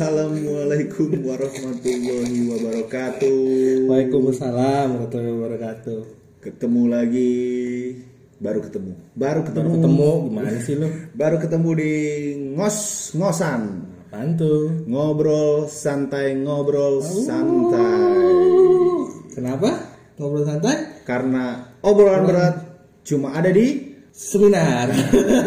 Assalamualaikum warahmatullahi wabarakatuh. Waalaikumsalam warahmatullahi wabarakatuh. Ketemu lagi, baru ketemu, baru ketemu, Baru ketemu gimana sih lu? baru ketemu di ngos ngosan, Apaan tuh? ngobrol santai, ngobrol santai. Kenapa? Ngobrol santai? Karena obrolan berat cuma ada di Seminar.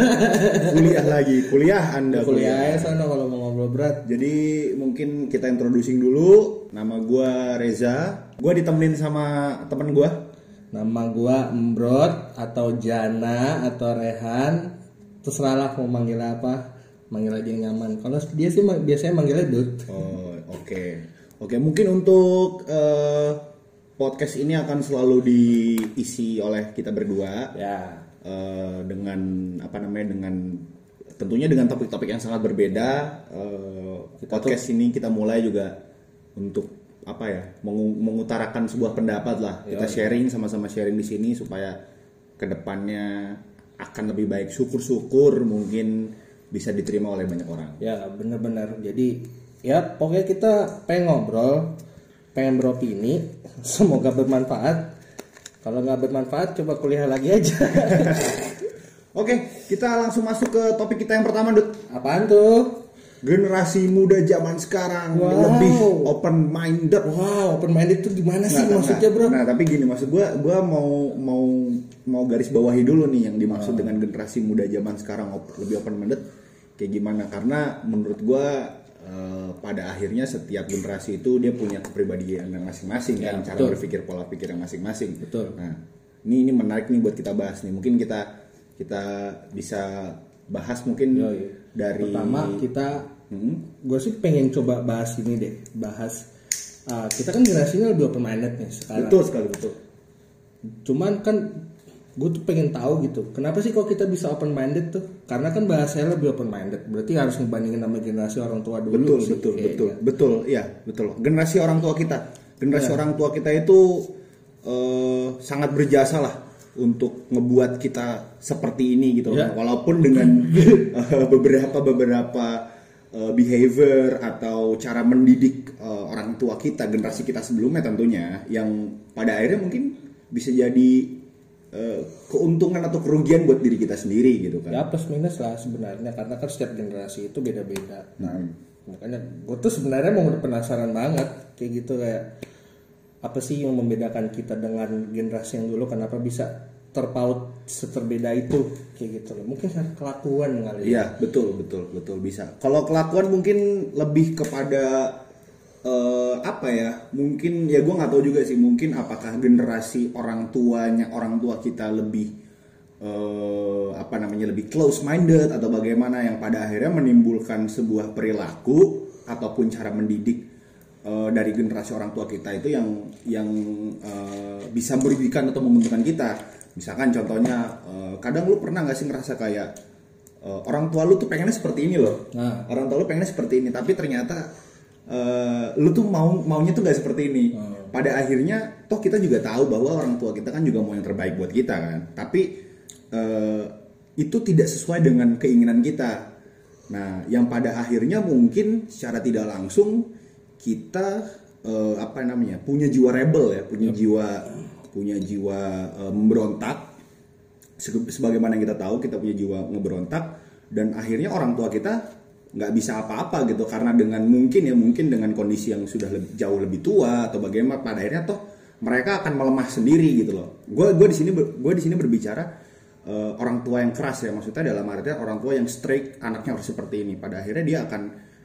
kuliah lagi, kuliah anda Kuliah aja sana kalau mau ngobrol berat. Jadi mungkin kita introducing dulu. Nama gua Reza. Gua ditemenin sama temen gua. Nama gua Embrot atau Jana atau Rehan. Terserah lah mau manggil apa. Manggil aja yang nyaman. Kalau dia sih biasanya manggilnya Dut. Oh, oke. Oke, mungkin untuk eh, podcast ini akan selalu diisi oleh kita berdua Ya. Eh, dengan apa namanya dengan tentunya dengan topik-topik yang sangat berbeda. Eh, podcast ini kita mulai juga untuk apa ya mengu- mengutarakan sebuah pendapat lah. Kita sharing sama-sama sharing di sini supaya ke depannya akan lebih baik. Syukur-syukur mungkin bisa diterima oleh banyak orang. Ya bener-bener Jadi ya pokoknya kita pengen ngobrol Pengen beropini Semoga bermanfaat Kalau nggak bermanfaat coba kuliah lagi aja Oke, kita langsung masuk ke topik kita yang pertama, Dut. Apaan tuh? Generasi muda zaman sekarang Wow. lebih open minded. Wow open minded itu gimana sih maksudnya bro? Nah, tapi gini maksud gua, gua mau mau mau garis bawahi dulu nih yang dimaksud dengan generasi muda zaman sekarang op- lebih open minded kayak gimana? Karena menurut gua eh, pada akhirnya setiap generasi itu dia punya kepribadian yang masing-masing Ya, kan, cara betul. berpikir pola pikir yang masing-masing. Betul. Nah, ini ini menarik nih buat kita bahas nih. Mungkin kita kita bisa bahas mungkin Yoi. dari Pertama kita Hmm? Gue sih pengen coba bahas ini deh Bahas ah, Kita kan generasinya lebih open minded nih sekarang betul sekali betul. Cuman kan gue tuh pengen tahu gitu kenapa sih kok kita bisa open minded tuh? Karena kan bahasanya lebih open minded berarti harus ngebandingin sama generasi orang tua dulu betul sih, betul kayaknya. betul. betul ya betul. Generasi orang tua kita. Generasi orang tua kita itu eh, sangat berjasa lah untuk ngebuat kita seperti ini gitu Ya. walaupun dengan eh, beberapa beberapa eh, behavior atau cara mendidik orang tua kita generasi kita sebelumnya tentunya yang pada akhirnya mungkin bisa jadi eh, keuntungan atau kerugian buat diri kita sendiri gitu kan. Ya plus minus lah sebenarnya karena kan setiap generasi itu beda-beda. Nah. Makanya gue tuh sebenarnya mau penasaran banget kayak gitu kayak apa sih yang membedakan kita dengan generasi yang dulu? Kenapa bisa terpaut seterbeda itu? Kayak gitu loh. Mungkin karena kelakuan kali ya. Iya betul betul betul bisa. Kalau kelakuan mungkin lebih kepada eh, apa ya? Mungkin ya gue nggak tahu juga sih. Mungkin apakah generasi orang tuanya orang tua kita lebih eh, apa namanya lebih close minded atau bagaimana yang pada akhirnya menimbulkan sebuah perilaku ataupun cara mendidik eh, dari generasi orang tua kita itu yang yang eh, bisa merugikan atau menguntungkan kita. Misalkan contohnya eh, kadang lu pernah nggak sih ngerasa kayak orang tua lu tuh pengennya seperti ini loh. Nah. Orang tua lu pengennya seperti ini, tapi ternyata eh, lu tuh mau maunya tuh nggak seperti ini. Pada akhirnya toh kita juga tahu bahwa orang tua kita kan juga mau yang terbaik buat kita kan. Tapi eh, itu tidak sesuai dengan keinginan kita. Nah, yang pada akhirnya mungkin secara tidak langsung kita eh, apa namanya punya jiwa rebel ya, punya jiwa punya jiwa eh, memberontak. Se- Sebagaimana yang kita tahu kita punya jiwa ngeberontak dan akhirnya orang tua kita nggak bisa apa-apa gitu. Karena dengan mungkin ya mungkin dengan kondisi yang sudah lebih, jauh lebih tua atau bagaimana pada akhirnya toh mereka akan melemah sendiri gitu loh. Gue gue di sini gue di sini berbicara eh, orang tua yang keras ya. Maksudnya dalam artian orang tua yang strict anaknya harus seperti ini. Pada akhirnya dia akan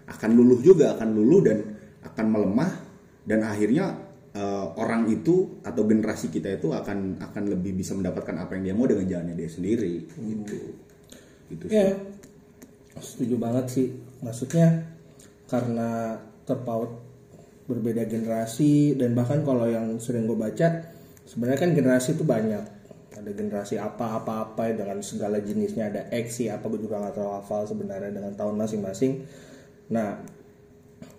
akan luluh juga akan luluh dan akan melemah. Dan akhirnya eh, orang itu atau generasi kita itu akan akan lebih bisa mendapatkan apa yang dia mau dengan jalannya dia sendiri. Gitu. Gitu sih. Setuju banget sih. Maksudnya karena terpaut berbeda generasi dan bahkan kalau yang sering gue baca sebenarnya kan generasi itu banyak. Ada generasi apa apa apa dengan segala jenisnya ada X apa gue juga nggak terlalu hafal sebenarnya dengan tahun masing-masing. Nah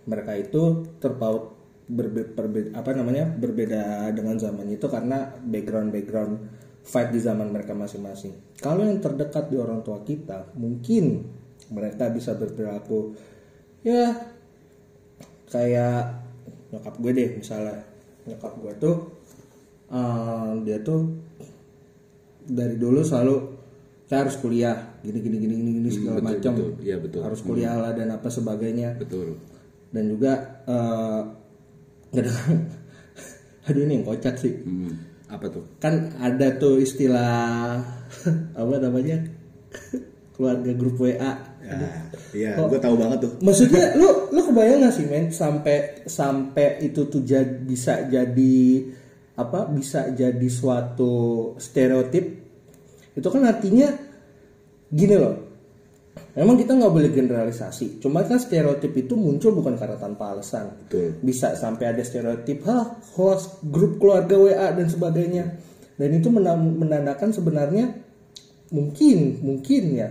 mereka itu terpaut berbe- perbe- apa namanya berbeda dengan zaman itu karena background background fight di zaman mereka masing-masing. Kalau yang terdekat di orang tua kita, mungkin mereka bisa berperilaku ya kayak nyokap gue deh misalnya. Nyokap gue tuh eh, dia tuh dari dulu selalu saya harus kuliah gini gini gini gini, gini segala betul, macam. betul. harus kuliah lah dan apa sebagainya. Betul. Dan juga kadang aduh ini yang kocak sih. Hmm, apa tuh? Kan ada tuh istilah apa namanya? Keluarga grup WA ya iya gue tahu banget tuh. Maksudnya lu lu kebayang gak sih men sampai sampai itu tuh jad- bisa jadi apa bisa jadi suatu stereotip? Itu kan artinya gini loh. Memang kita nggak boleh generalisasi cuma kan stereotip itu muncul bukan karena tanpa alasan. Betul. Bisa sampai ada stereotip hah host grup keluarga WA dan sebagainya. Dan itu mena- menandakan sebenarnya mungkin mungkin ya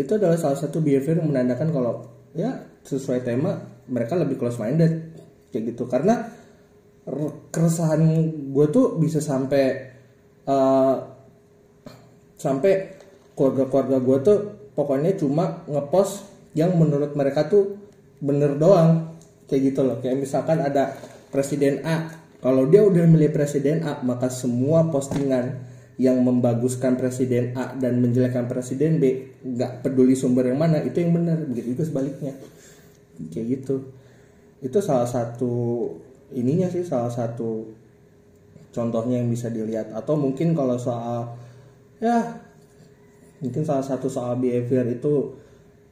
itu adalah salah satu behavior yang menandakan kalau ya sesuai tema mereka lebih close minded kayak gitu. Karena keresahan gue tuh bisa sampai eh, sampai keluarga-keluarga gue tuh pokoknya cuma ngepost yang menurut mereka tuh bener doang kayak gitu loh. Kayak misalkan ada presiden A kalau dia udah milih presiden A maka semua postingan yang membaguskan presiden A dan menjelekkan presiden B nggak peduli sumber yang mana itu yang benar begitu juga sebaliknya. Kayak gitu. Itu salah satu ininya sih salah satu contohnya yang bisa dilihat. Atau mungkin kalau soal ya mungkin salah satu soal behavior itu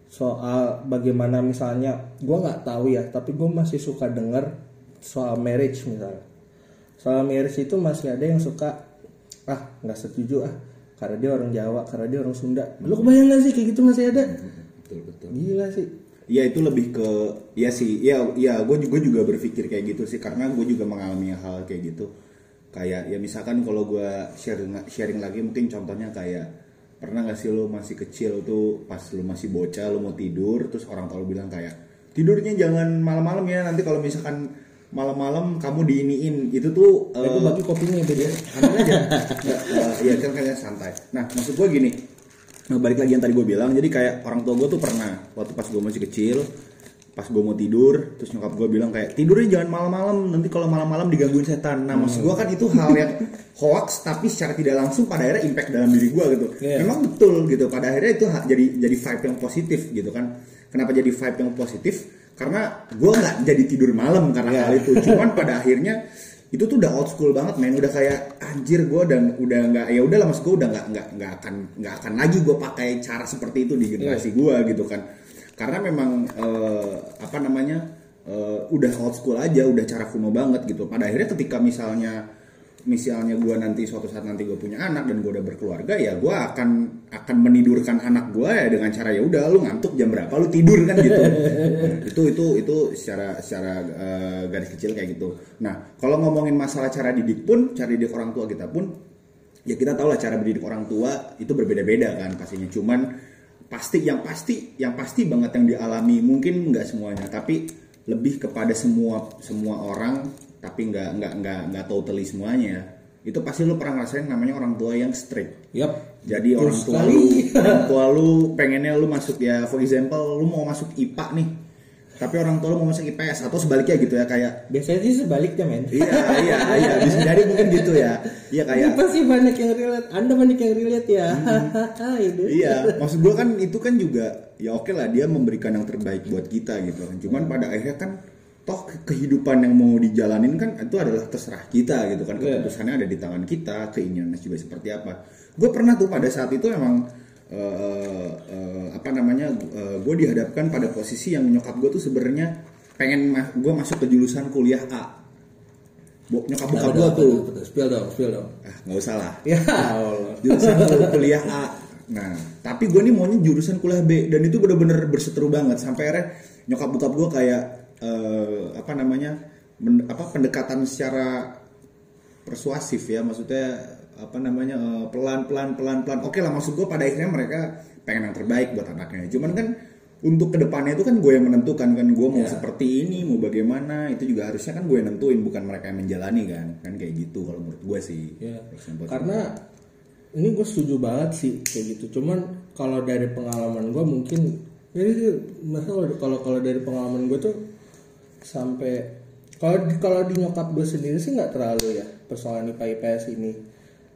soal bagaimana misalnya gue nggak tahu ya tapi gue masih suka denger soal marriage misalnya. Soal marriage itu masih ada yang suka ah nggak setuju ah. Karena dia orang Jawa karena dia orang Sunda. Lu kebayang gak sih kayak gitu masih ada betul betul gila sih. Ya itu lebih ke ya sih ya ya gue juga juga berpikir kayak gitu sih. Karena gue juga mengalami hal kayak gitu. Kayak ya misalkan kalau gue sharing sharing lagi mungkin contohnya kayak pernah gak sih lo masih kecil tuh pas lo masih bocah lo mau tidur terus orang tua lo bilang kayak tidurnya jangan malam-malam ya nanti kalau misalkan malam-malam kamu diiniin. Itu tuh eh, itu bagi kopinya beda ambil aja. Nggak, eh, ya kan kalian santai. Nah maksud gue gini. Nah, balik lagi yang tadi gue bilang jadi kayak orang tua gue tuh pernah waktu pas gue masih kecil pas gue mau tidur terus nyokap gue bilang kayak tidurnya jangan malam-malam nanti kalau malam-malam digangguin setan. Nah maksud gue kan itu hal yang hoax tapi secara tidak langsung pada akhirnya impact dalam diri gue gitu. Iya. memang betul gitu pada akhirnya itu jadi jadi vibe yang positif gitu kan. Kenapa jadi vibe yang positif karena gue nggak jadi tidur malam karena Iya. hal itu. Cuman pada akhirnya itu tuh udah old school banget men. Udah kayak anjir gue dan udah nggak ya udah lah mas gue udah nggak nggak nggak akan nggak akan lagi gue pakai cara seperti itu di generasi gue gitu kan. Karena memang eh, apa namanya eh, udah old school aja udah cara kuno banget gitu. Pada akhirnya ketika misalnya misalnya gue nanti suatu saat nanti gue punya anak dan gue udah berkeluarga ya gue akan akan menidurkan anak gue ya dengan cara ya udah lu ngantuk jam berapa lu tidur kan gitu. Nah, itu itu itu secara secara eh, garis kecil kayak gitu. Nah kalau ngomongin masalah cara didik pun cara didik orang tua kita pun ya kita tahu lah cara mendidik orang tua itu berbeda-beda kan pastinya. Cuman pasti yang pasti yang pasti banget yang dialami mungkin nggak semuanya tapi lebih kepada semua semua orang tapi nggak nggak nggak nggak totally semuanya itu pasti lu pernah ngerasain namanya orang tua yang strict Yap. jadi Betul orang tua sekali. lu orang tua lu pengennya lu masuk ya for example lu mau masuk IPA nih tapi orang tua lu mau masuk IPS atau sebaliknya gitu ya kayak Biasanya sih sebaliknya men. iya iya iya bisa jadi mungkin gitu ya iya kayak Ini pasti banyak yang relate. Anda banyak yang relate ya. Itu. Iya, maksud gue kan itu kan juga ya oke lah dia memberikan yang terbaik buat kita gitu. Cuman pada akhirnya kan toh kehidupan yang mau dijalanin kan itu adalah terserah kita gitu kan. Iya. Keputusannya ada di tangan kita, keinginannya juga seperti apa. Gue pernah tuh pada saat itu emang eh, eh, apa namanya gue dihadapkan pada posisi yang nyokap gue tuh sebenarnya pengen ma gue masuk ke jurusan kuliah A. Bo- nyokap bokap gue tuh Spill dong, spill dong. ah nggak usah lah Ya jurusan kuliah A. Nah, tapi gue nih maunya jurusan kuliah B dan itu bener-bener berseteru banget sampai akhirnya nyokap bokap gue kayak eh, apa namanya men- apa pendekatan secara persuasif ya maksudnya apa namanya eh, pelan-pelan pelan-pelan. Oke lah maksud gue pada akhirnya mereka pengen yang terbaik buat anaknya. Cuman kan untuk ke depannya itu kan gue yang menentukan kan gue mau Ya. seperti ini mau bagaimana itu juga harusnya kan gue yang nentuin bukan mereka yang menjalani kan kan kayak gitu kalau menurut gue sih. Ya. For example. Karena ini gue setuju banget sih kayak gitu. Cuman kalau dari pengalaman gue mungkin jadi kalau kalau dari pengalaman gue tuh sampai kalau di, kalau di nyokap gue sendiri sih nggak terlalu ya persoalan IPA IPS ini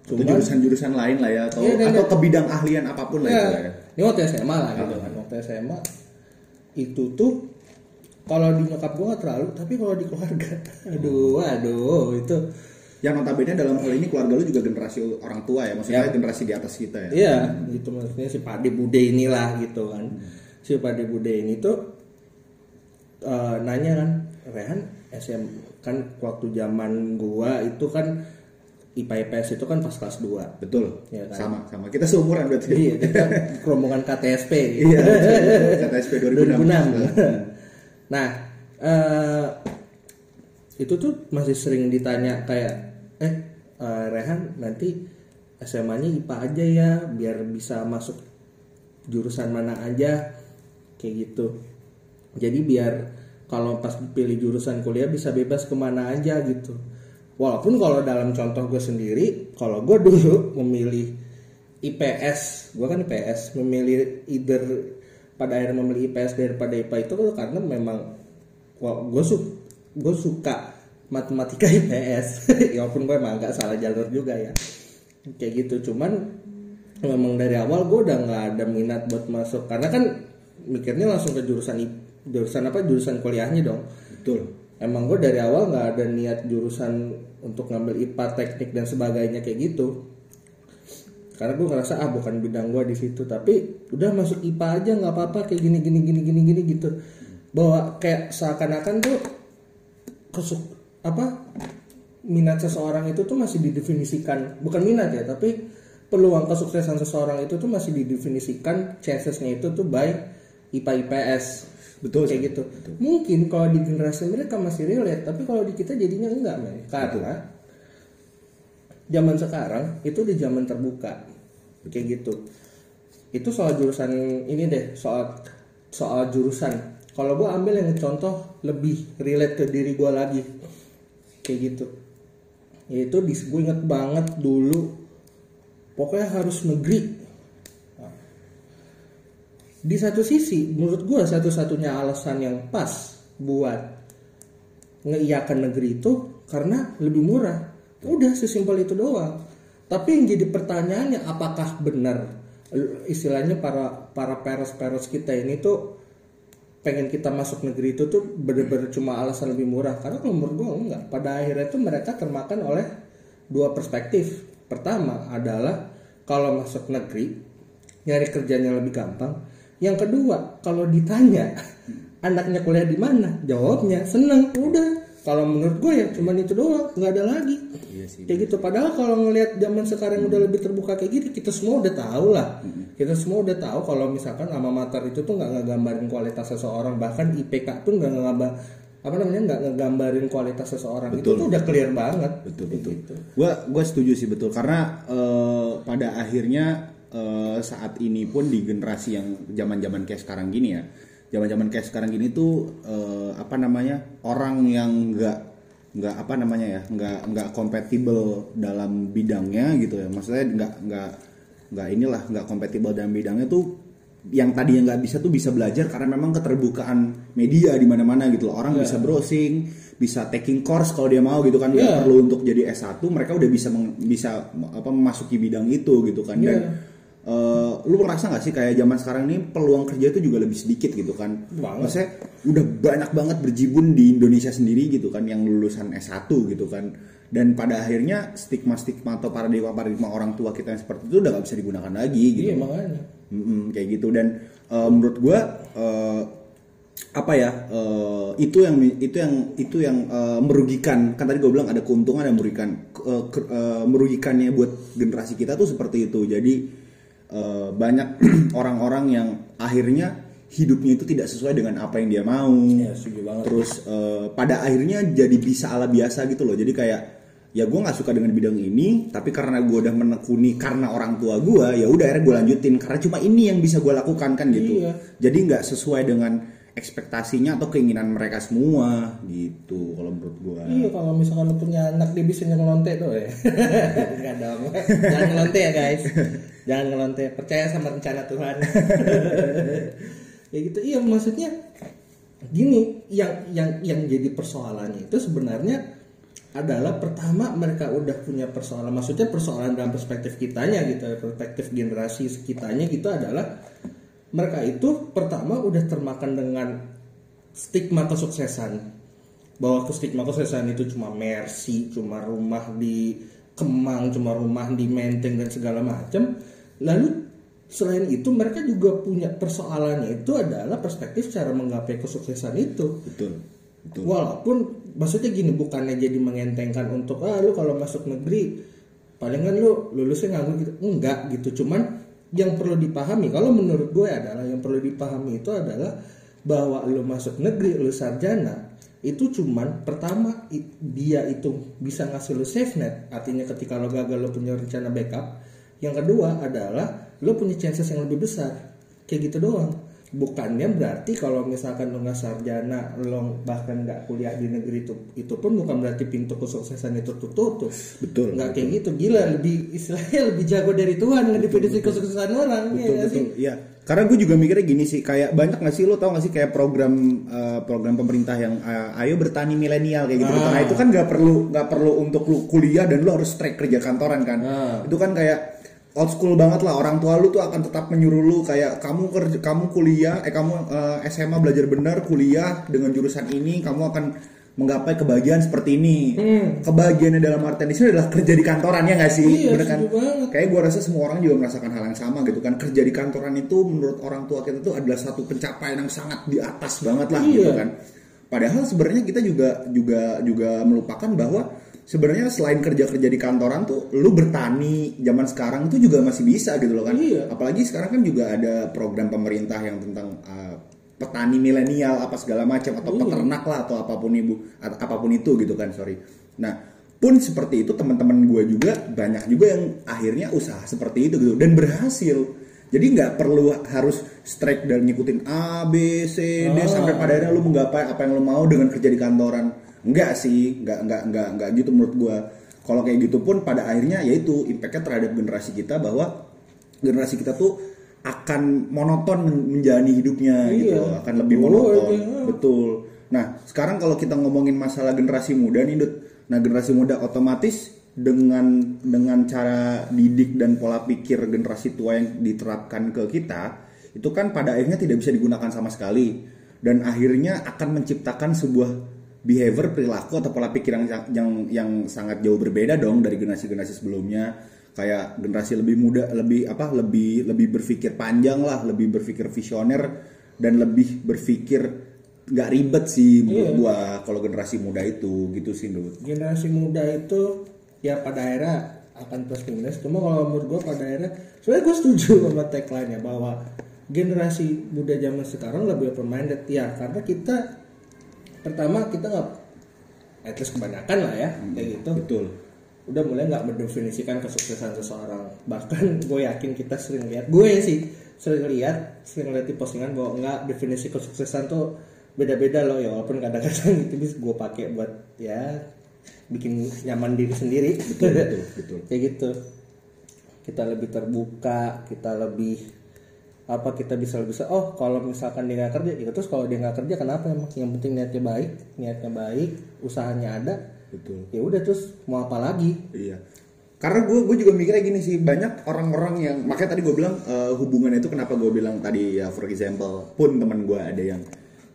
cuman jurusan-jurusan lain lah ya atau Iya, dan- atau ke bidang ahlian apa pun lah ya, itu lah ya. ini waktu SMA lah gitu kan waktu SMA itu tuh kalau di nyokap gue nggak terlalu tapi kalau di keluarga aduh aduh itu Yang notabene dalam hal ini keluarga lu juga generasi orang tua ya, maksudnya generasi di atas kita ya. Iya, gitu maksudnya si Pade Bude inilah gitu kan. Si Pade Bude ini tuh eh, nanya kan, Rehan SM kan waktu zaman gua itu kan IPA IPS itu kan pas kelas 2. Betul. Iya kan? Sama sama. Kita seumuran berarti. Iya, kita rombongan KTSP. Iya. Kata SP 2006. 2006. Nah, eh, itu tuh masih sering ditanya kayak, eh eh, Rehan nanti SMA-nya IPA aja ya, biar bisa masuk jurusan mana aja, kayak gitu. Jadi biar kalau pas pilih jurusan kuliah bisa bebas ke mana aja gitu. Walaupun kalau dalam contoh gue sendiri, kalau gue dulu memilih IPS, gue kan IPS, memilih either pada akhirnya memilih IPS daripada IPA itu karena memang gue su gue suka matematika IPS, ya walaupun gue emang agak salah jalur juga ya, kayak gitu. Cuman memang dari awal gue udah nggak ada minat buat masuk karena kan mikirnya langsung ke jurusan jurusan apa? Jurusan kuliahnya dong. Betul. emang gue dari awal nggak ada niat jurusan untuk ngambil IPA teknik dan sebagainya kayak gitu. Karena gue ngerasa ah bukan bidang gue di situ. Tapi udah masuk IPA aja nggak apa-apa kayak gini gini gini gini gini gitu. Bahwa kayak seakan-akan tuh kesuk apa minat seseorang itu tuh masih didefinisikan. Bukan minat ya tapi peluang kesuksesan seseorang itu tuh masih didefinisikan chancesnya itu tuh by IPA IPS Betul, kayak gitu. Mungkin kalau di generasi mereka masih relate tapi kalau di kita jadinya enggak men. Karena zaman sekarang itu di zaman terbuka. Kayak gitu. Itu soal jurusan ini deh soal soal jurusan. Kalau gue ambil yang contoh lebih relate ke diri gue lagi. Kayak gitu. Yaitu di gue inget banget dulu. Pokoknya harus negeri di satu sisi menurut gue satu-satunya alasan yang pas buat ngeiyakan negeri itu karena lebih murah. Udah sesimpel itu doang. Tapi yang jadi pertanyaannya apakah benar istilahnya para para peres-peres kita ini tuh pengen kita masuk negeri itu tuh bener-bener cuma alasan lebih murah? Karena kalau menurut gue enggak. Pada akhirnya tuh mereka termakan oleh dua perspektif. Pertama adalah kalau masuk negeri nyari kerjanya lebih gampang yang kedua kalau ditanya anaknya kuliah di mana? Jawabnya seneng. Udah kalau menurut gue ya cuman itu doang nggak ada lagi. Iya sih. kayak gitu padahal kalau ngelihat zaman sekarang udah lebih terbuka kayak gitu kita semua udah tahu lah. Kita semua udah tahu kalau misalkan alma mater itu tuh nggak ngegambarin kualitas seseorang bahkan IPK tuh nggak ngegambar apa namanya nggak ngegambarin kualitas seseorang. Itu tuh udah clear banget. Betul betul. gitu. gua gua setuju sih betul. Karena eh, pada akhirnya eh, saat ini pun di generasi yang zaman zaman kayak sekarang gini ya. Zaman zaman kayak sekarang gini tuh eh, apa namanya orang yang nggak nggak apa namanya ya nggak nggak kompatibel dalam bidangnya gitu ya. Maksudnya nggak nggak nggak inilah nggak kompatibel dalam bidangnya tuh yang tadinya nggak bisa tuh bisa belajar karena memang keterbukaan media di mana-mana gitu loh. Orang bisa browsing bisa taking course kalau dia mau gitu kan. Nggak Iya. perlu untuk jadi S1 mereka udah bisa bisa apa memasuki bidang itu gitu kan. Dan Iya. Eh, lu merasa nggak sih kayak zaman sekarang ini peluang kerja itu juga lebih sedikit gitu kan? Banget. maksudnya udah banyak banget berjibun di Indonesia sendiri gitu kan yang lulusan S1 gitu kan. Dan pada akhirnya stigma-stigma atau paradigma-paradigma orang tua kita yang seperti itu udah nggak bisa digunakan lagi gitu. iya makanya kayak gitu. Dan eh, menurut gua eh, apa ya eh, itu yang itu yang itu yang eh, merugikan. Kan tadi gue bilang ada keuntungan dan merugikan ke- eh, merugikannya buat generasi kita tuh seperti itu. Jadi eh, banyak orang-orang yang akhirnya hidupnya itu tidak sesuai dengan apa yang dia mau Iya, setuju banget. terus eh, pada akhirnya jadi bisa ala biasa gitu loh jadi kayak ya gue nggak suka dengan bidang ini tapi karena gue udah menekuni karena orang tua gue ya udah akhirnya gue lanjutin karena cuma ini yang bisa gue lakukan kan gitu Iya. jadi nggak sesuai dengan ekspektasinya atau keinginan mereka semua gitu kalau menurut gue Iya kalau misalkan lu punya anak dia bisa nyelonte tuh ya. Enggak dong. Jangan ngelonte ya guys. Jangan ngelonte. Percaya sama rencana Tuhan. ya gitu. Iya maksudnya gini yang yang yang jadi persoalannya itu sebenarnya adalah pertama mereka udah punya persoalan maksudnya persoalan dalam perspektif kitanya gitu perspektif generasi kitanya gitu adalah mereka itu pertama udah termakan dengan stigma kesuksesan bahwa stigma kesuksesan itu cuma mercy cuma rumah di Kemang cuma rumah di Menteng dan segala macam lalu selain itu mereka juga punya persoalannya itu adalah perspektif cara menggapai kesuksesan itu. Betul betul. Walaupun maksudnya gini bukannya jadi mengentengkan untuk ah lu kalau masuk negeri palingan lu lulusnya nganggur gitu. Enggak gitu cuman yang perlu dipahami kalau menurut gue adalah yang perlu dipahami itu adalah bahwa lu masuk negeri lu sarjana itu cuman pertama dia itu bisa ngasih lu safe net. Artinya ketika lo gagal lo punya rencana backup. Yang kedua adalah lo punya chances yang lebih besar. Kayak gitu doang. Bukannya berarti kalau misalkan lo nggak sarjana lo bahkan nggak kuliah di negeri itu itu pun bukan berarti pintu kesuksesan itu tutup betul nggak kayak gitu. Gila lebih istilahnya lebih jago dari Tuhan ngedeprediksi kesuksesan orang betul, ya betul. Iya. Karena gue juga mikirnya gini sih, kayak banyak gak sih lo tau gak sih kayak program uh, program pemerintah yang uh, ayo bertani milenial kayak gitu. Ah. Nah itu kan nggak perlu nggak perlu untuk lu kuliah dan lo harus strike kerja kantoran kan. Ah. Itu kan kayak old school banget lah orang tua lu tuh akan tetap menyuruh lu kayak kamu kerja kamu kuliah eh kamu uh, eh, SMA belajar benar kuliah dengan jurusan ini kamu akan menggapai kebahagiaan seperti ini. Hmm. Kebahagiaannya dalam artian di sini adalah kerja di kantoran ya nggak sih? Iya, Bener kan? Kayak gue rasa semua orang juga merasakan hal yang sama gitu kan. Kerja di kantoran itu menurut orang tua kita tuh adalah satu pencapaian yang sangat di atas banget lah iya. gitu kan. Padahal sebenarnya kita juga juga juga melupakan bahwa sebenarnya selain kerja-kerja di kantoran tuh lu bertani zaman sekarang itu juga masih bisa gitu loh kan iya. apalagi sekarang kan juga ada program pemerintah yang tentang uh, petani milenial apa segala macam atau iya. peternak lah atau apa pun ibu apa pun itu gitu kan sorry nah pun seperti itu teman-teman gue juga banyak juga yang akhirnya usaha seperti itu gitu dan berhasil jadi nggak perlu harus strike dan ngikutin A B C D oh. sampai pada akhirnya lu menggapai apa yang lu mau dengan kerja di kantoran Enggak sih, enggak enggak enggak enggak gitu menurut gua. Kalau kayak gitu pun pada akhirnya yaitu impactnya terhadap generasi kita bahwa generasi kita tuh akan monoton menjalani hidupnya gitu iya. gitu, akan lebih oh, monoton. Iya. Betul. Nah, sekarang kalau kita ngomongin masalah generasi muda nih, Dut. Nah, generasi muda otomatis dengan dengan cara didik dan pola pikir generasi tua yang diterapkan ke kita, itu kan pada akhirnya tidak bisa digunakan sama sekali dan akhirnya akan menciptakan sebuah behavior perilaku atau pola pikir yang yang yang sangat jauh berbeda dong dari generasi-generasi sebelumnya kayak generasi lebih muda lebih apa lebih lebih berpikir panjang lah lebih berpikir visioner dan lebih berpikir nggak ribet sih menurut iya. gua kalau generasi muda itu gitu sih menurut generasi muda itu ya pada akhirnya akan plus minus. Cuma kalau menurut gua pada akhirnya sebenarnya gua setuju sama tagline nya bahwa generasi muda zaman sekarang lebih open minded ya karena kita pertama kita nggak at least kebanyakan lah ya hmm, kayak gitu. betul udah mulai nggak mendefinisikan kesuksesan seseorang. Bahkan gue yakin kita sering lihat gue sih sering lihat sering lihat di postingan bahwa nggak definisi kesuksesan tuh beda-beda loh. Ya walaupun kadang-kadang itu bisa gue pakai buat ya bikin nyaman diri sendiri. Betul betul, betul. kayak gitu. Kita lebih terbuka kita lebih apa kita bisa bisa oh kalau misalkan dia nggak kerja ya terus kalau dia nggak kerja kenapa emang? Yang penting niatnya baik niatnya baik usahanya ada betul ya udah terus mau apa lagi? Iya. Karena gue gue juga mikirnya gini sih banyak orang-orang yang makanya tadi gue bilang uh, hubungan itu kenapa gue bilang tadi ya for example pun teman gue ada yang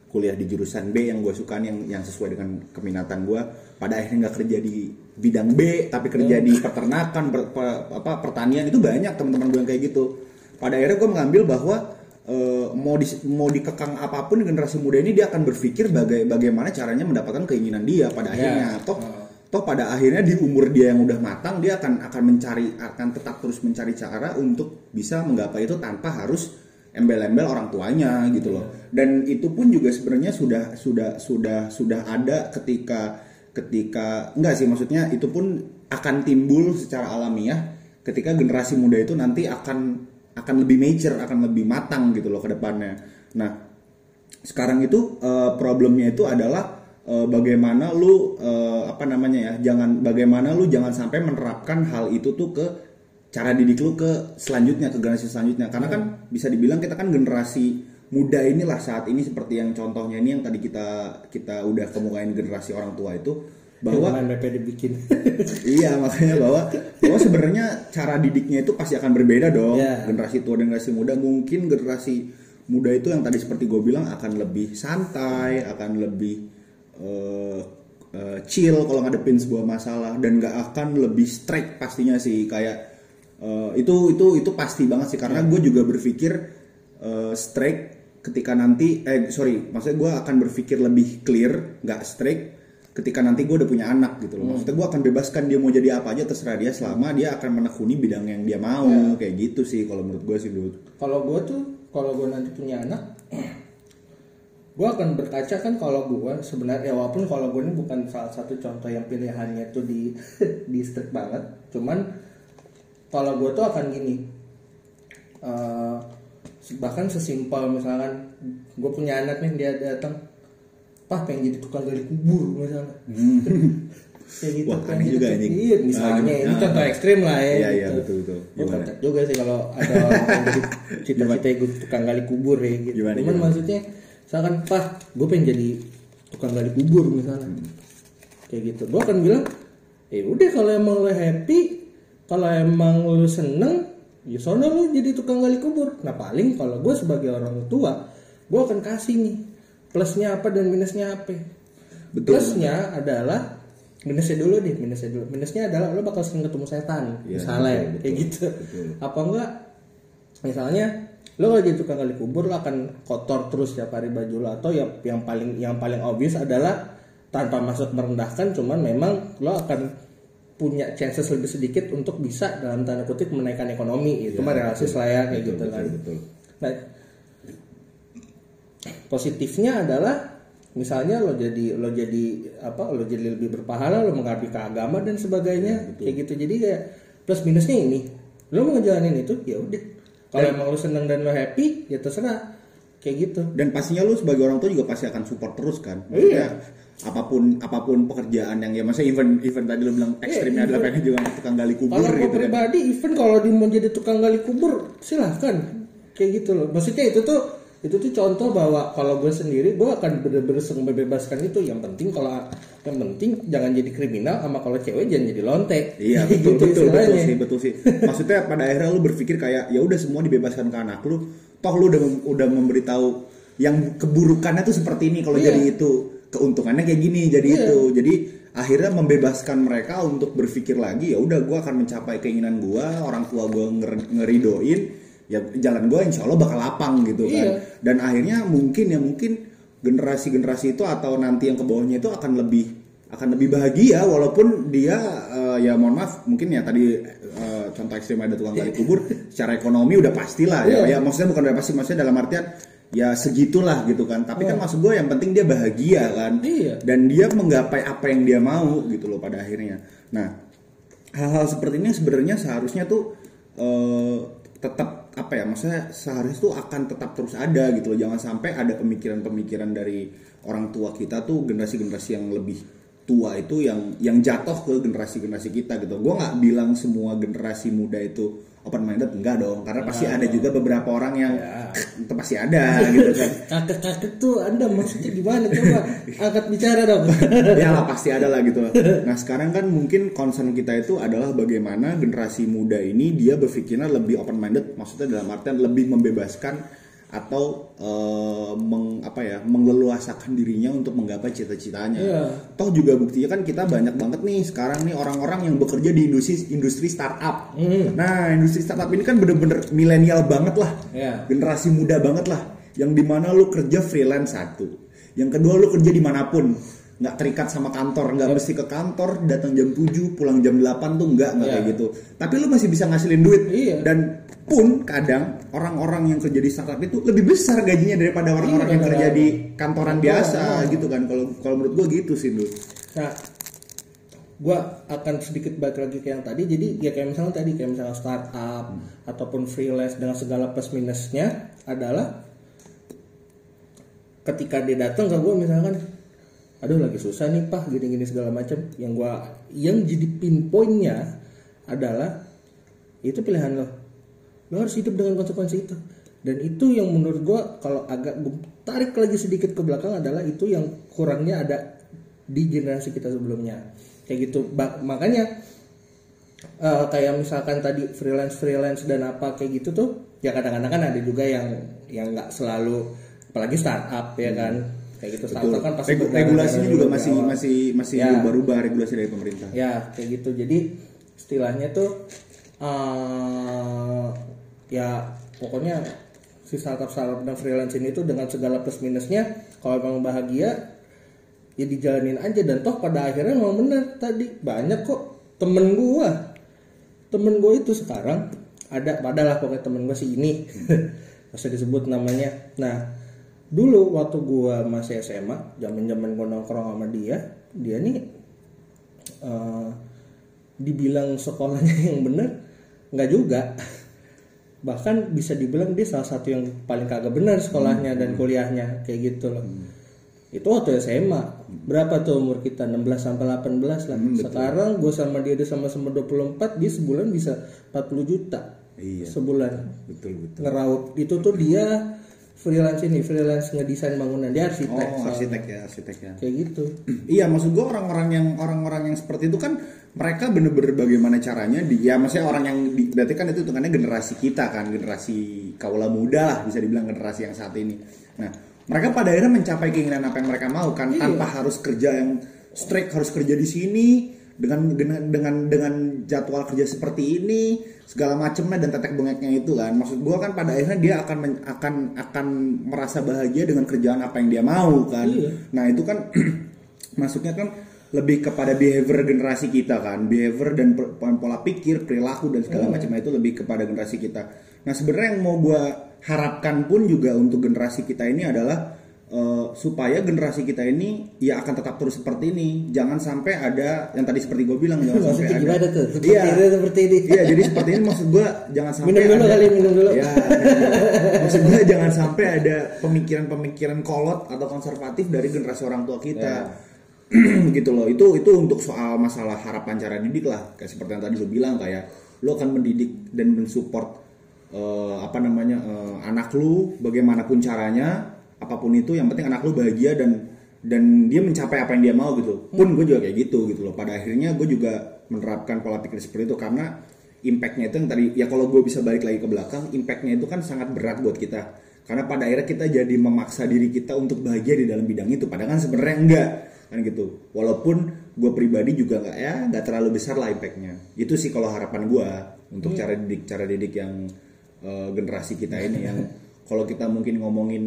kuliah di jurusan B yang gue suka yang yang sesuai dengan keminatan gue pada akhirnya nggak kerja di bidang B tapi kerja di peternakan per, per, apa pertanian itu banyak teman-teman gue yang kayak gitu. Pada akhirnya gue mengambil bahwa uh, mau di, mau dikekang apa pun generasi muda ini dia akan berpikir baga bagaimana caranya mendapatkan keinginan dia pada yeah. akhirnya toh uh. toh pada akhirnya di umur dia yang udah matang dia akan akan mencari akan tetap terus mencari cara untuk bisa menggapai itu tanpa harus embel-embel orang tuanya gitu loh iya. dan itu pun juga sebenarnya sudah sudah sudah sudah ada ketika ketika enggak sih maksudnya itu pun akan timbul secara alamiah ketika generasi muda itu nanti akan akan lebih mature, akan lebih matang gitu loh ke depannya. Nah, sekarang itu uh, problemnya itu adalah uh, bagaimana lu uh, apa namanya ya, jangan bagaimana lu jangan sampai menerapkan hal itu tuh ke cara didik lu ke selanjutnya ke generasi selanjutnya karena kan bisa dibilang kita kan generasi muda inilah saat ini seperti yang contohnya ini yang tadi kita kita udah kemukain generasi orang tua itu bahwa BP dibikin? Iya makanya bahwa bahwa sebenarnya cara didiknya itu pasti akan berbeda dong. Iya. generasi tua dan generasi muda mungkin generasi muda itu yang tadi seperti gue bilang akan lebih santai akan lebih eh, eh, chill kalau ngadepin sebuah masalah dan nggak akan lebih strike pastinya sih. Kayak eh, itu itu itu pasti banget sih. Karena gue juga berpikir eh, strike ketika nanti eh sorry maksudnya gue akan berpikir lebih clear nggak strike ketika nanti gue udah punya anak gitu loh. Maksudnya gue akan bebaskan dia mau jadi apa aja terserah dia selama dia akan menekuni bidang yang dia mau kayak gitu sih kalau menurut gue sih dulu. kalau gue tuh kalau gue nanti punya anak gue akan berkaca kan kalau gue sebenarnya ya walaupun kalau gue ini bukan salah satu contoh yang pilihannya tuh di di strict banget cuman kalau gue tuh akan gini eh, bahkan sesimpel misalkan gue punya anak nih dia datang pah pengen jadi tukang gali kubur misalnya kayak gitu Wah, kan aneh juga anjing. iya misalnya Ah, ini gimana? contoh ekstrim lah ya Iya iya gitu. betul betul. Gimana? juga sih kalau ada cita-cita gue tukang gali kubur ya gitu. Gimana, Cuman gimana? maksudnya misalkan Pak, gue pengen jadi tukang gali kubur misalnya. Hmm. Kayak gitu. Gue akan bilang, ya udah kalau emang lo happy, kalau emang lo seneng, ya sono lo jadi tukang gali kubur. Nah paling kalau gue sebagai orang tua, gue akan kasih nih plusnya apa dan minusnya apa. Betul. Plusnya adalah minusnya dulu deh, minusnya dulu. Minusnya adalah lo bakal sering ketemu setan, Iya, misalnya betul, betul, kayak gitu. betul. Apa enggak? Misalnya lo kalau jadi tukang gali kubur lo akan kotor terus tiap hari baju lo atau yang yang paling yang paling obvious adalah tanpa maksud merendahkan cuman memang lo akan punya chances lebih sedikit untuk bisa dalam tanda kutip menaikkan ekonomi itu Iya, mah realistis lah ya kayak Betul, gitu betul, kan betul. Nah, positifnya adalah misalnya lo jadi lo jadi apa lo jadi lebih berpahala lo mengabdi ke agama dan sebagainya kayak gitu. Jadi kayak plus minusnya ini. Lo mau ngejalanin itu ya udah. Kalau emang lo seneng dan lo happy ya terserah. Kayak gitu. Dan pastinya lu sebagai orang tua juga pasti akan support terus kan. Maksudnya apa pun apa pun pekerjaan yang ya masa event event tadi lu bilang ekstrimnya adalah pengen juga tukang gali kubur kalau gitu kan. pribadi even kalau dia mau jadi tukang gali kubur silahkan. Kayak gitu loh. Maksudnya itu tuh itu tuh contoh bahwa kalau gue sendiri gue akan bener-bener membebaskan itu yang penting kalau yang penting jangan jadi kriminal sama kalau cewek jangan jadi lonte Iya betul gitu betul betul sih betul sih. Maksudnya pada akhirnya lu berpikir kayak ya udah semua dibebaskan ke anak lu. Toh lu udah udah memberitahu yang keburukannya tuh seperti ini kalau Iya. jadi itu keuntungannya kayak gini jadi Iya. itu. Jadi akhirnya membebaskan mereka untuk berpikir lagi ya udah gua akan mencapai keinginan gua orang tua gua nger- ngeridoin ya jalan gua insya Allah bakal lapang gitu kan. Iya. Dan akhirnya mungkin ya mungkin generasi-generasi itu atau nanti yang ke bawahnya itu akan lebih akan lebih bahagia walaupun dia eh, ya mohon maaf mungkin ya tadi eh, contoh ekstrim ada tukang gali kubur secara ekonomi udah pastilah ya ya Iya. maksudnya bukan udah pasti maksudnya dalam artian ya segitulah gitu kan tapi kan maksud gue yang penting dia bahagia kan Iya. dan dia menggapai apa yang dia mau gitu loh pada akhirnya nah hal-hal seperti ini sebenarnya seharusnya tuh eh, tetap apa ya maksudnya seharusnya tuh akan tetap terus ada gitu loh. Jangan sampai ada pemikiran-pemikiran dari orang tua kita tuh generasi-generasi yang lebih tua itu yang yang jatuh ke generasi-generasi kita gitu. Gue nggak bilang semua generasi muda itu open minded enggak dong. Karena pasti ada juga beberapa orang yang Ya. itu pasti ada gitu kan. Kakek-kakek tuh anda maksudnya gimana? Coba angkat bicara dong. Ya lah pasti ada lah gitu. Nah sekarang kan mungkin concern kita itu adalah bagaimana generasi muda ini dia berpikirnya lebih open minded, maksudnya dalam artian lebih membebaskan atau eh, meng, apa ya mengleluasakan dirinya untuk menggapai cita-citanya. Iya. Toh juga buktinya kan kita banyak banget nih sekarang nih orang-orang yang bekerja di industri industri startup. Nah industri startup ini kan bener-bener milenial banget lah ya generasi muda banget lah yang di mana lu kerja freelance satu yang kedua lu kerja di mana pun nggak terikat sama kantor nggak mesti ke kantor datang jam 7 pulang jam 8 tuh nggak nggak Iya. kayak gitu tapi lu masih bisa ngasilin duit Iya. dan pun kadang orang-orang yang kerja di startup itu lebih besar gajinya daripada orang-orang Iya, yang kerja di kantoran biasa Benar. gitu kan kalau kalau menurut gua gitu sih dulu Nah, gue akan sedikit balik lagi ke yang tadi. Jadi ya kayak misalnya tadi kayak misalnya startup ataupun freelance dengan segala plus minusnya adalah ketika dia datang ke gue misalkan, aduh lagi susah nih pak gini-gini segala macam. Yang gua yang jadi pinpointnya adalah itu pilihan lo. Lo harus hidup dengan konsekuensi itu. dan itu yang menurut gue kalau agak tarik lagi sedikit ke belakang adalah itu yang kurangnya ada di generasi kita sebelumnya kayak gitu makanya eh, kayak misalkan tadi freelance freelance dan apa kayak gitu tuh ya kadang-kadang kan ada juga yang yang nggak selalu apalagi startup ya kan kayak gitu Betul. startup kan pasti Regu- regulasinya juga masih awal. masih masih Ya. berubah regulasi dari pemerintah. ya kayak gitu jadi istilahnya tuh eh ya pokoknya si startup startup dan freelance ini tuh dengan segala plus minusnya kalau emang bahagia ya dijalanin aja dan toh pada akhirnya memang bener tadi banyak kok temen gua temen gue itu sekarang ada padalah pokoknya temen gue si ini usah disebut namanya nah dulu waktu gua masih SMA zaman zaman gua nongkrong sama dia dia nih eh, dibilang sekolahnya yang bener nggak juga. Bahkan bisa dibilang dia salah satu yang paling kagak benar sekolahnya dan kuliahnya kayak gitu loh. Itu waktu SMA berapa tuh umur kita? 16 sampai 18 lah. Sekarang gue sama dia dia sama-sama 24 dia sebulan bisa 40 juta Iya. sebulan. Betul betul. ngeraup itu tuh dia freelance ini freelance ngedesain bangunan dia arsitek Oh, soalnya. arsitek ya, arsitek ya. kayak gitu Iya, maksud gua orang-orang yang orang-orang yang seperti itu kan mereka bener-bener bagaimana caranya di ya maksudnya orang yang di, berarti kan itu hitungannya generasi kita kan, generasi kaula muda lah bisa dibilang generasi yang saat ini. Nah, mereka pada akhirnya mencapai keinginan apa yang mereka mau kan tanpa harus kerja yang strict harus kerja di sini dengan dengan dengan dengan jadwal kerja seperti ini segala macamnya dan tetek bengeknya itu kan. Maksud gua kan pada akhirnya dia akan men- akan akan merasa bahagia dengan kerjaan apa yang dia mau kan. Iya. nah itu kan masuknya kan lebih kepada behavior generasi kita kan. Behavior dan per- pola pikir perilaku dan segala macamnya itu lebih kepada generasi kita. Nah sebenarnya yang mau gua harapkan pun juga untuk generasi kita ini adalah eh, supaya generasi kita ini ya akan tetap terus seperti ini. Jangan sampai ada yang tadi seperti gue bilang jangan sampai ada. gimana tuh? Seperti iya. ini, seperti ini. iya jadi seperti ini maksud gue jangan sampai Minum dulu ada- kali, minum dulu. ya maksud gue jangan sampai ada pemikiran-pemikiran kolot atau konservatif dari generasi orang tua kita. Gitu loh. Itu itu untuk soal masalah harapan cara didik lah. Kayak seperti yang tadi lo bilang kayak lo akan mendidik dan mensupport eh, apa namanya eh, anak lu bagaimanapun caranya apa pun itu yang penting anak lu bahagia dan dan dia mencapai apa yang dia mau gitu. Pun gue juga kayak gitu gitu loh. Pada akhirnya gue juga menerapkan pola pikir seperti itu karena impactnya itu yang tadi ya kalau gue bisa balik lagi ke belakang impactnya itu kan sangat berat buat kita. Karena pada akhirnya kita jadi memaksa diri kita untuk bahagia di dalam bidang itu. Padahal kan sebenarnya enggak kan gitu. Walaupun gue pribadi juga nggak ya nggak terlalu besar lah impactnya. Itu sih kalau harapan gue untuk cara didik cara didik yang eh, generasi kita ini yang kalau kita mungkin ngomongin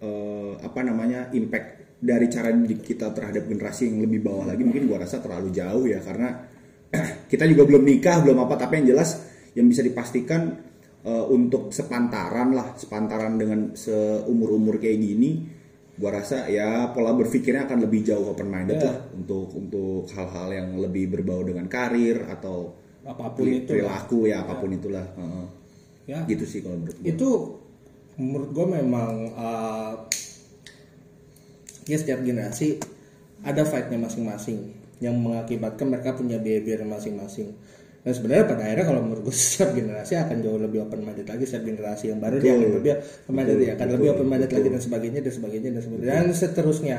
eh, apa namanya impact dari cara didik kita terhadap generasi yang lebih bawah lagi mungkin gua rasa terlalu jauh ya karena kita juga belum nikah belum apa tapi yang jelas yang bisa dipastikan eh, untuk sepantaran lah sepantaran dengan seumur umur kayak gini gua rasa ya pola berpikirnya akan lebih jauh open minded Ya. lah untuk untuk hal-hal yang lebih berbau dengan karir atau apa pun itu perilaku ya apa pun itulah Heeh. ya gitu sih kalau menurut gua. itu menurut gue memang uh, ya setiap generasi ada fightnya masing-masing yang mengakibatkan mereka punya behavior masing-masing. Dan sebenarnya pada akhirnya kalau menurut gue setiap generasi akan jauh lebih open minded lagi setiap generasi yang baru dia akan lebih open minded Betul, dia akan betul, lebih open minded lagi betul. dan sebagainya dan sebagainya dan sebagainya. Dan seterusnya.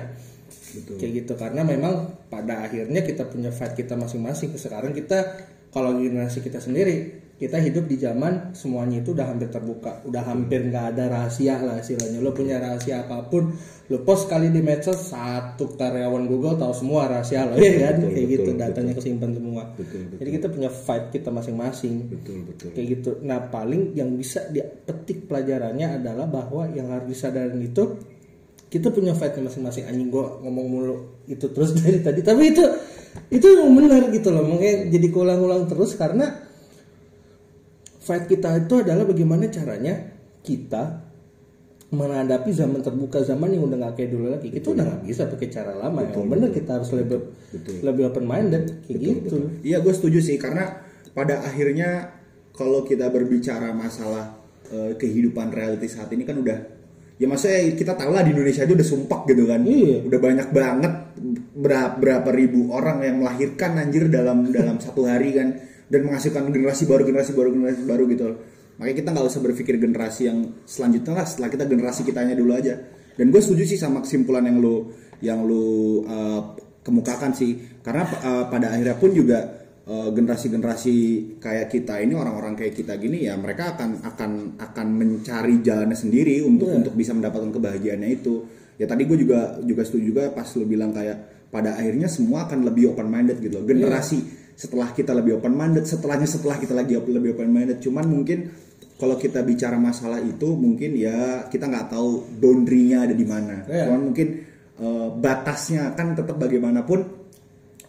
Betul. kayak gitu karena memang pada akhirnya kita punya fight kita masing-masing. Sekarang kita kalau generasi kita sendiri kita hidup di zaman semuanya itu udah hampir terbuka. Udah hampir nggak ada rahasia lah istilahnya. Lo punya rahasia apa pun lo post kali di medsos satu karyawan Google tahu semua rahasia lo ya kan? Betul, kayak betul, gitu betul. datanya kesimpan semua. Betul, betul. jadi kita punya fight kita masing-masing. Betul betul. Kayak gitu. Nah paling yang bisa dipetik pelajarannya adalah bahwa yang harus disadarin itu kita punya fightnya masing-masing. Anjing gua ngomong mulu. Itu terus dari tadi. Tapi itu itu yang benar gitu loh. Makanya jadi ulang-ulang terus karena fight kita itu adalah bagaimana caranya kita menghadapi zaman terbuka zaman yang udah nggak kayak dulu lagi. Kita udah nggak bisa pakai cara lama yang benar kita harus lebih betul. lebih open minded kayak gitu. Iya gue setuju sih karena pada akhirnya kalau kita berbicara masalah eh, kehidupan reality saat ini kan udah ya maksudnya kita tahu lah di Indonesia aja udah sumpah gitu kan. Iya. udah banyak banget berapa, berapa ribu orang yang melahirkan anjir dalam dalam satu hari kan dan menghasilkan generasi baru generasi baru generasi baru gitu makanya kita nggak usah berpikir generasi yang selanjutnya lah setelah kita generasi kitanya dulu aja. Dan gue setuju sih sama kesimpulan yang lu yang lu uh, kemukakan sih. Karena uh, pada akhirnya pun juga uh, generasi-generasi kayak kita ini orang-orang kayak kita gini ya mereka akan akan akan mencari jalannya sendiri untuk Iya. untuk bisa mendapatkan kebahagiaannya itu. Ya tadi gue juga juga setuju juga pas lu bilang kayak pada akhirnya semua akan lebih open minded gitu loh. Generasi setelah kita lebih open minded setelahnya setelah kita lagi lebih open minded cuman mungkin kalau kita bicara masalah itu mungkin ya kita nggak tahu boundary-nya ada di mana. Iya. cuman mungkin eh, batasnya kan tetap bagaimanapun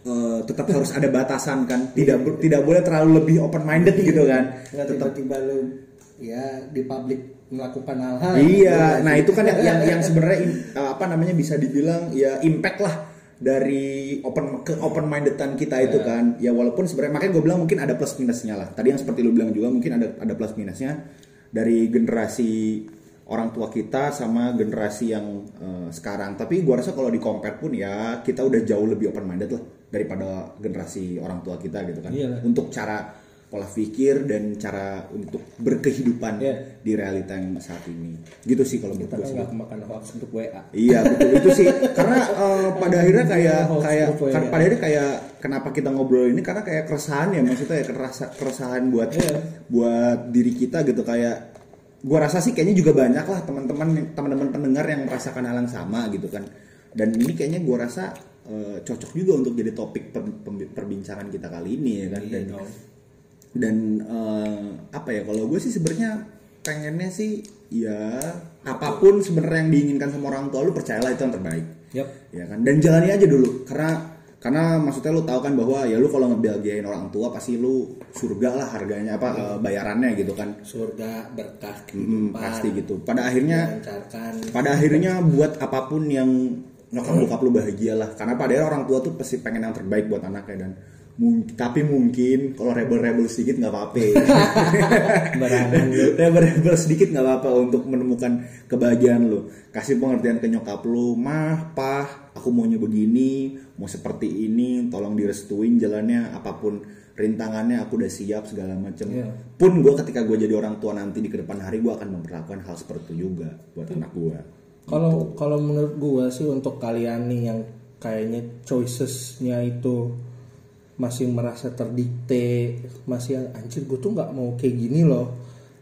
eh, tetap harus ada batasan kan. Tidak tidak boleh terlalu lebih open minded gitu kan. Nggak tetap tiba-tiba lu ya di publik melakukan hal-hal. Iya, nah itu kan yang yang, yang sebenarnya apa namanya bisa dibilang ya impact lah dari open ke open mindedan kita itu kan. Ya walaupun sebenarnya makanya gue bilang mungkin ada plus minusnya lah. Tadi yang seperti lu bilang juga mungkin ada ada plus minusnya dari generasi orang tua kita sama generasi yang eh, sekarang. Tapi gue rasa kalau di compare pun ya kita udah jauh lebih open minded lah daripada generasi orang tua kita gitu kan. Iyalah. Untuk cara pola pikir dan cara untuk berkehidupan Iya. di realita yang saat ini. Gitu sih kalau menurut gue kan sih. kemakan hoax untuk WA iya betul. Itu sih. Karena eh, pada akhirnya kayak Hoax kayak ya. kan pada akhirnya kayak kenapa kita ngobrol ini? Karena kayak keresahan ya maksudnya ya kerasa keresahan buat Iya. buat diri kita gitu. Kayak gua rasa sih kayaknya juga banyak lah teman-teman teman-teman pendengar yang merasakan hal yang sama gitu kan. Dan ini kayaknya gua rasa eh, cocok juga untuk jadi topik per- perbincangan kita kali ini ya kan. Iya dan. Dan eh, apa ya kalau gue sih sebenarnya pengennya sih ya apa pun sebenarnya yang diinginkan sama orang tua lu percayalah itu yang terbaik. Yap. ya kan? Dan jalani aja dulu. Karena karena maksudnya lu tahu kan bahwa ya lu kalau ngebahagiain orang tua pasti lu surga lah harganya apa eh, bayarannya gitu kan. Surga berkah Hmm, pasti gitu. Pada akhirnya pada akhirnya buat apa pun yang nyokap bokap lu bahagia lah karena pada orang tua tuh pasti pengen yang terbaik buat anaknya dan mung- tapi mungkin kalau rebel-rebel sedikit nggak apa-apa. Rebel-rebel sedikit nggak apa-apa untuk menemukan kebahagiaan lu kasih pengertian ke nyokap lu mah pah aku maunya begini mau seperti ini tolong direstuin jalannya apa pun rintangannya aku udah siap segala macam Iya. pun gue ketika gue jadi orang tua nanti di ke depan hari gue akan memperlakukan hal seperti itu juga buat anak gue Kalau kalau menurut gua sih untuk kalian nih yang kayaknya choicesnya itu masih merasa terdikte, masih yang anjir gue tuh nggak mau kayak gini loh,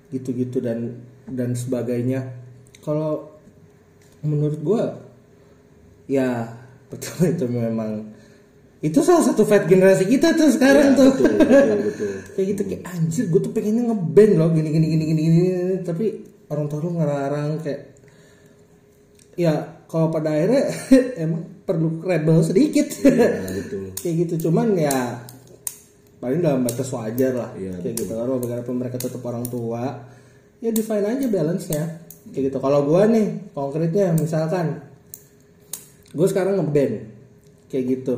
gitu-gitu dan dan sebagainya. Kalau menurut gua ya betul itu memang itu salah satu fight generasi kita tuh sekarang Ya, tuh. betul betul betul. Kayak gitu kayak anjir gue tuh pengennya ngeband loh gini gini gini gini gini tapi orang tua lu ngelarang kayak ya kalau pada akhirnya emang perlu rebel sedikit. Ya, betul. Kayak gitu cuman ya paling dalam batas wajar lah. Iya, kayak gitu. kalau bagaimanapun mereka tetap orang tua ya define aja balance nya kayak gitu. Kalau gua nih konkretnya misalkan gue sekarang ngeband. Kayak gitu.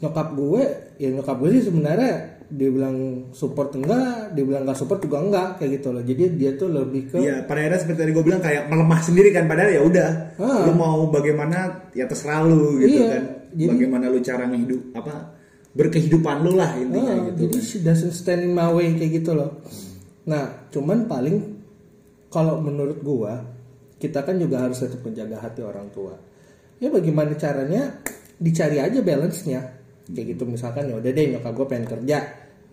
Nyokap gue ya nyokap gue sih sebenarnya dia bilang support enggak dia bilang nggak support juga enggak kayak gitu loh jadi dia tuh lebih ke Iya, pada akhirnya seperti tadi gue bilang kayak melemah sendiri kan padahal ya udah. Ah. Lu mau bagaimana ya terserah lu gitu Iya, kan. jadi- bagaimana lu cara ngehidup apa berkehidupan lu lah intinya Ah, gitu. jadi kan. she doesn't stand in my way kayak gitu loh. Nah, cuman paling kalau menurut gua kita kan juga harus tetap menjaga hati orang tua. Ya bagaimana caranya dicari aja balance-nya. Kayak gitu misalkan ya udah deh nyokap gua pengen kerja.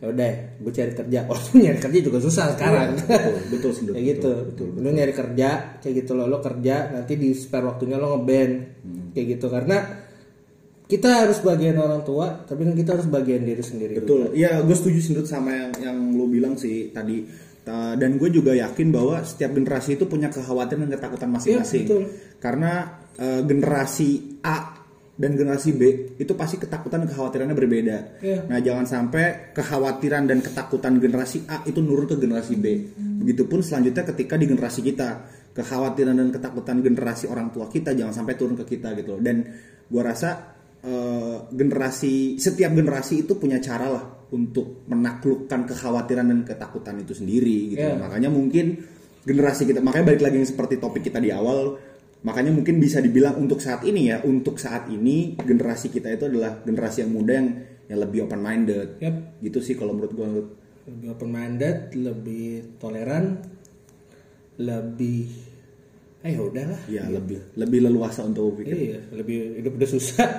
Ya udah, gue cari kerja. Walaupun nyari kerja juga susah sekarang. betul, betul, betul, kayak gitu. betul, Lu nyari kerja kayak gitu loh, lo kerja nanti di spare waktunya lo ngeband. Kayak gitu karena kita harus bagian orang tua, tapi kan kita harus bagian diri sendiri. juga. Betul. Iya, gue setuju Dut, sama yang yang lu bilang sih tadi. Ta- Dan gue juga yakin bahwa setiap generasi itu punya kekhawatiran dan ketakutan masing-masing. Betul. Karena eh, generasi A dan generasi B itu pasti ketakutan dan kekhawatirannya berbeda. Iya. Nah, jangan sampai kekhawatiran dan ketakutan generasi A itu nurun ke generasi B. Begitupun selanjutnya ketika di generasi kita, kekhawatiran dan ketakutan generasi orang tua kita jangan sampai turun ke kita gitu loh. Dan gua rasa eh, generasi setiap generasi itu punya cara lah untuk menaklukkan kekhawatiran dan ketakutan itu sendiri gitu. Iya. Makanya mungkin generasi kita makanya balik lagi yang seperti topik kita di awal makanya mungkin bisa dibilang untuk saat ini ya untuk saat ini generasi kita itu adalah generasi yang muda yang yang lebih open minded Yap. gitu sih kalau menurut gue lebih open minded lebih toleran lebih eh udahlah. Ya lebih lebih leluasa untuk berpikir. Iya lebih hidup udah susah.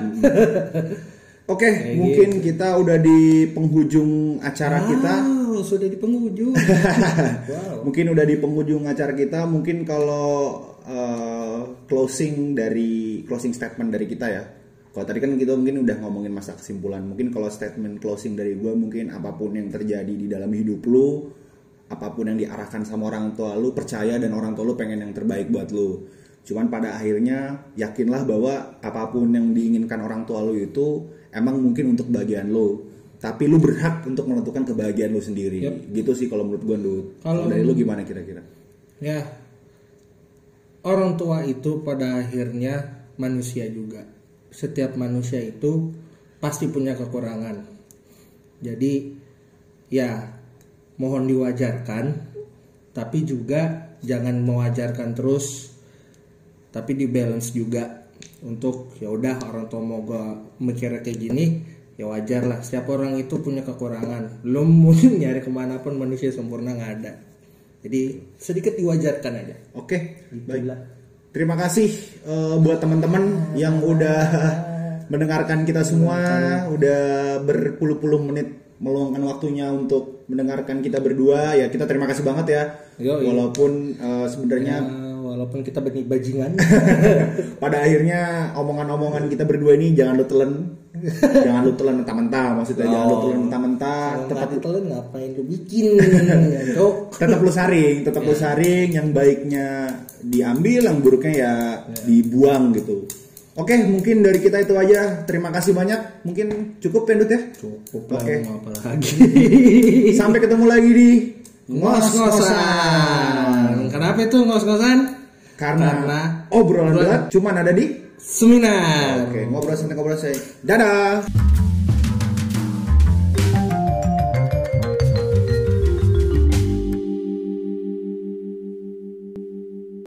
Oke mungkin kita udah di penghujung acara kita. wow, sudah di penghujung. Wow. Mungkin udah di penghujung acara kita. Mungkin kalau uh, closing dari closing statement dari kita ya. Kalau tadi kan kita mungkin udah ngomongin masa kesimpulan. Mungkin kalau statement closing dari gue mungkin apa pun yang terjadi di dalam hidup lu apa pun yang diarahkan sama orang tua lu percaya dan orang tua lu pengen yang terbaik buat lu. Cuman pada akhirnya yakinlah bahwa apa pun yang diinginkan orang tua lu itu emang mungkin untuk bagian lu. Tapi lu berhak untuk menentukan kebahagiaan lu sendiri. Yep. gitu sih kalau menurut gue. Kalau- Kalau dari lu gimana kira-kira? Ya orang tua itu pada akhirnya manusia juga. Setiap manusia itu pasti punya kekurangan. Jadi ya mohon diwajarkan tapi juga jangan mewajarkan terus tapi di balance juga untuk ya udah orang tua mau gua mikirnya kayak gini ya wajar lah setiap orang itu punya kekurangan. Belum mau nyari ke mana pun manusia sempurna nggak ada jadi sedikit diwajarkan aja Oke, baik. Gila. Terima kasih eh, buat teman-teman yang udah mendengarkan kita semua, udah berpuluh-puluh menit meluangkan waktunya untuk mendengarkan kita berdua. Ya kita terima kasih banget ya. Yoi. Walaupun eh, sebenarnya Ya, walaupun kita benih bajingan pada akhirnya omongan-omongan kita berdua ini jangan lu telan, jangan lu telan mentah-mentah. Maksudnya jangan lu telan mentah-mentah. kalau Tetap nggak ditelan ngapain lu bikin Cok. tetap lu saring, tetap lu saring yang baiknya diambil, yang buruknya ya dibuang gitu. Oke, mungkin dari kita itu aja. Terima kasih banyak. Mungkin cukup ya, Dut ya. cukup Oke. apa lagi Sampai ketemu lagi di ngos-ngosan kenapa itu ngos-ngosan Karena, Karena obrolan berat cuman ada di seminar Oke, ngobrol santai ngobrol saya. Dadah.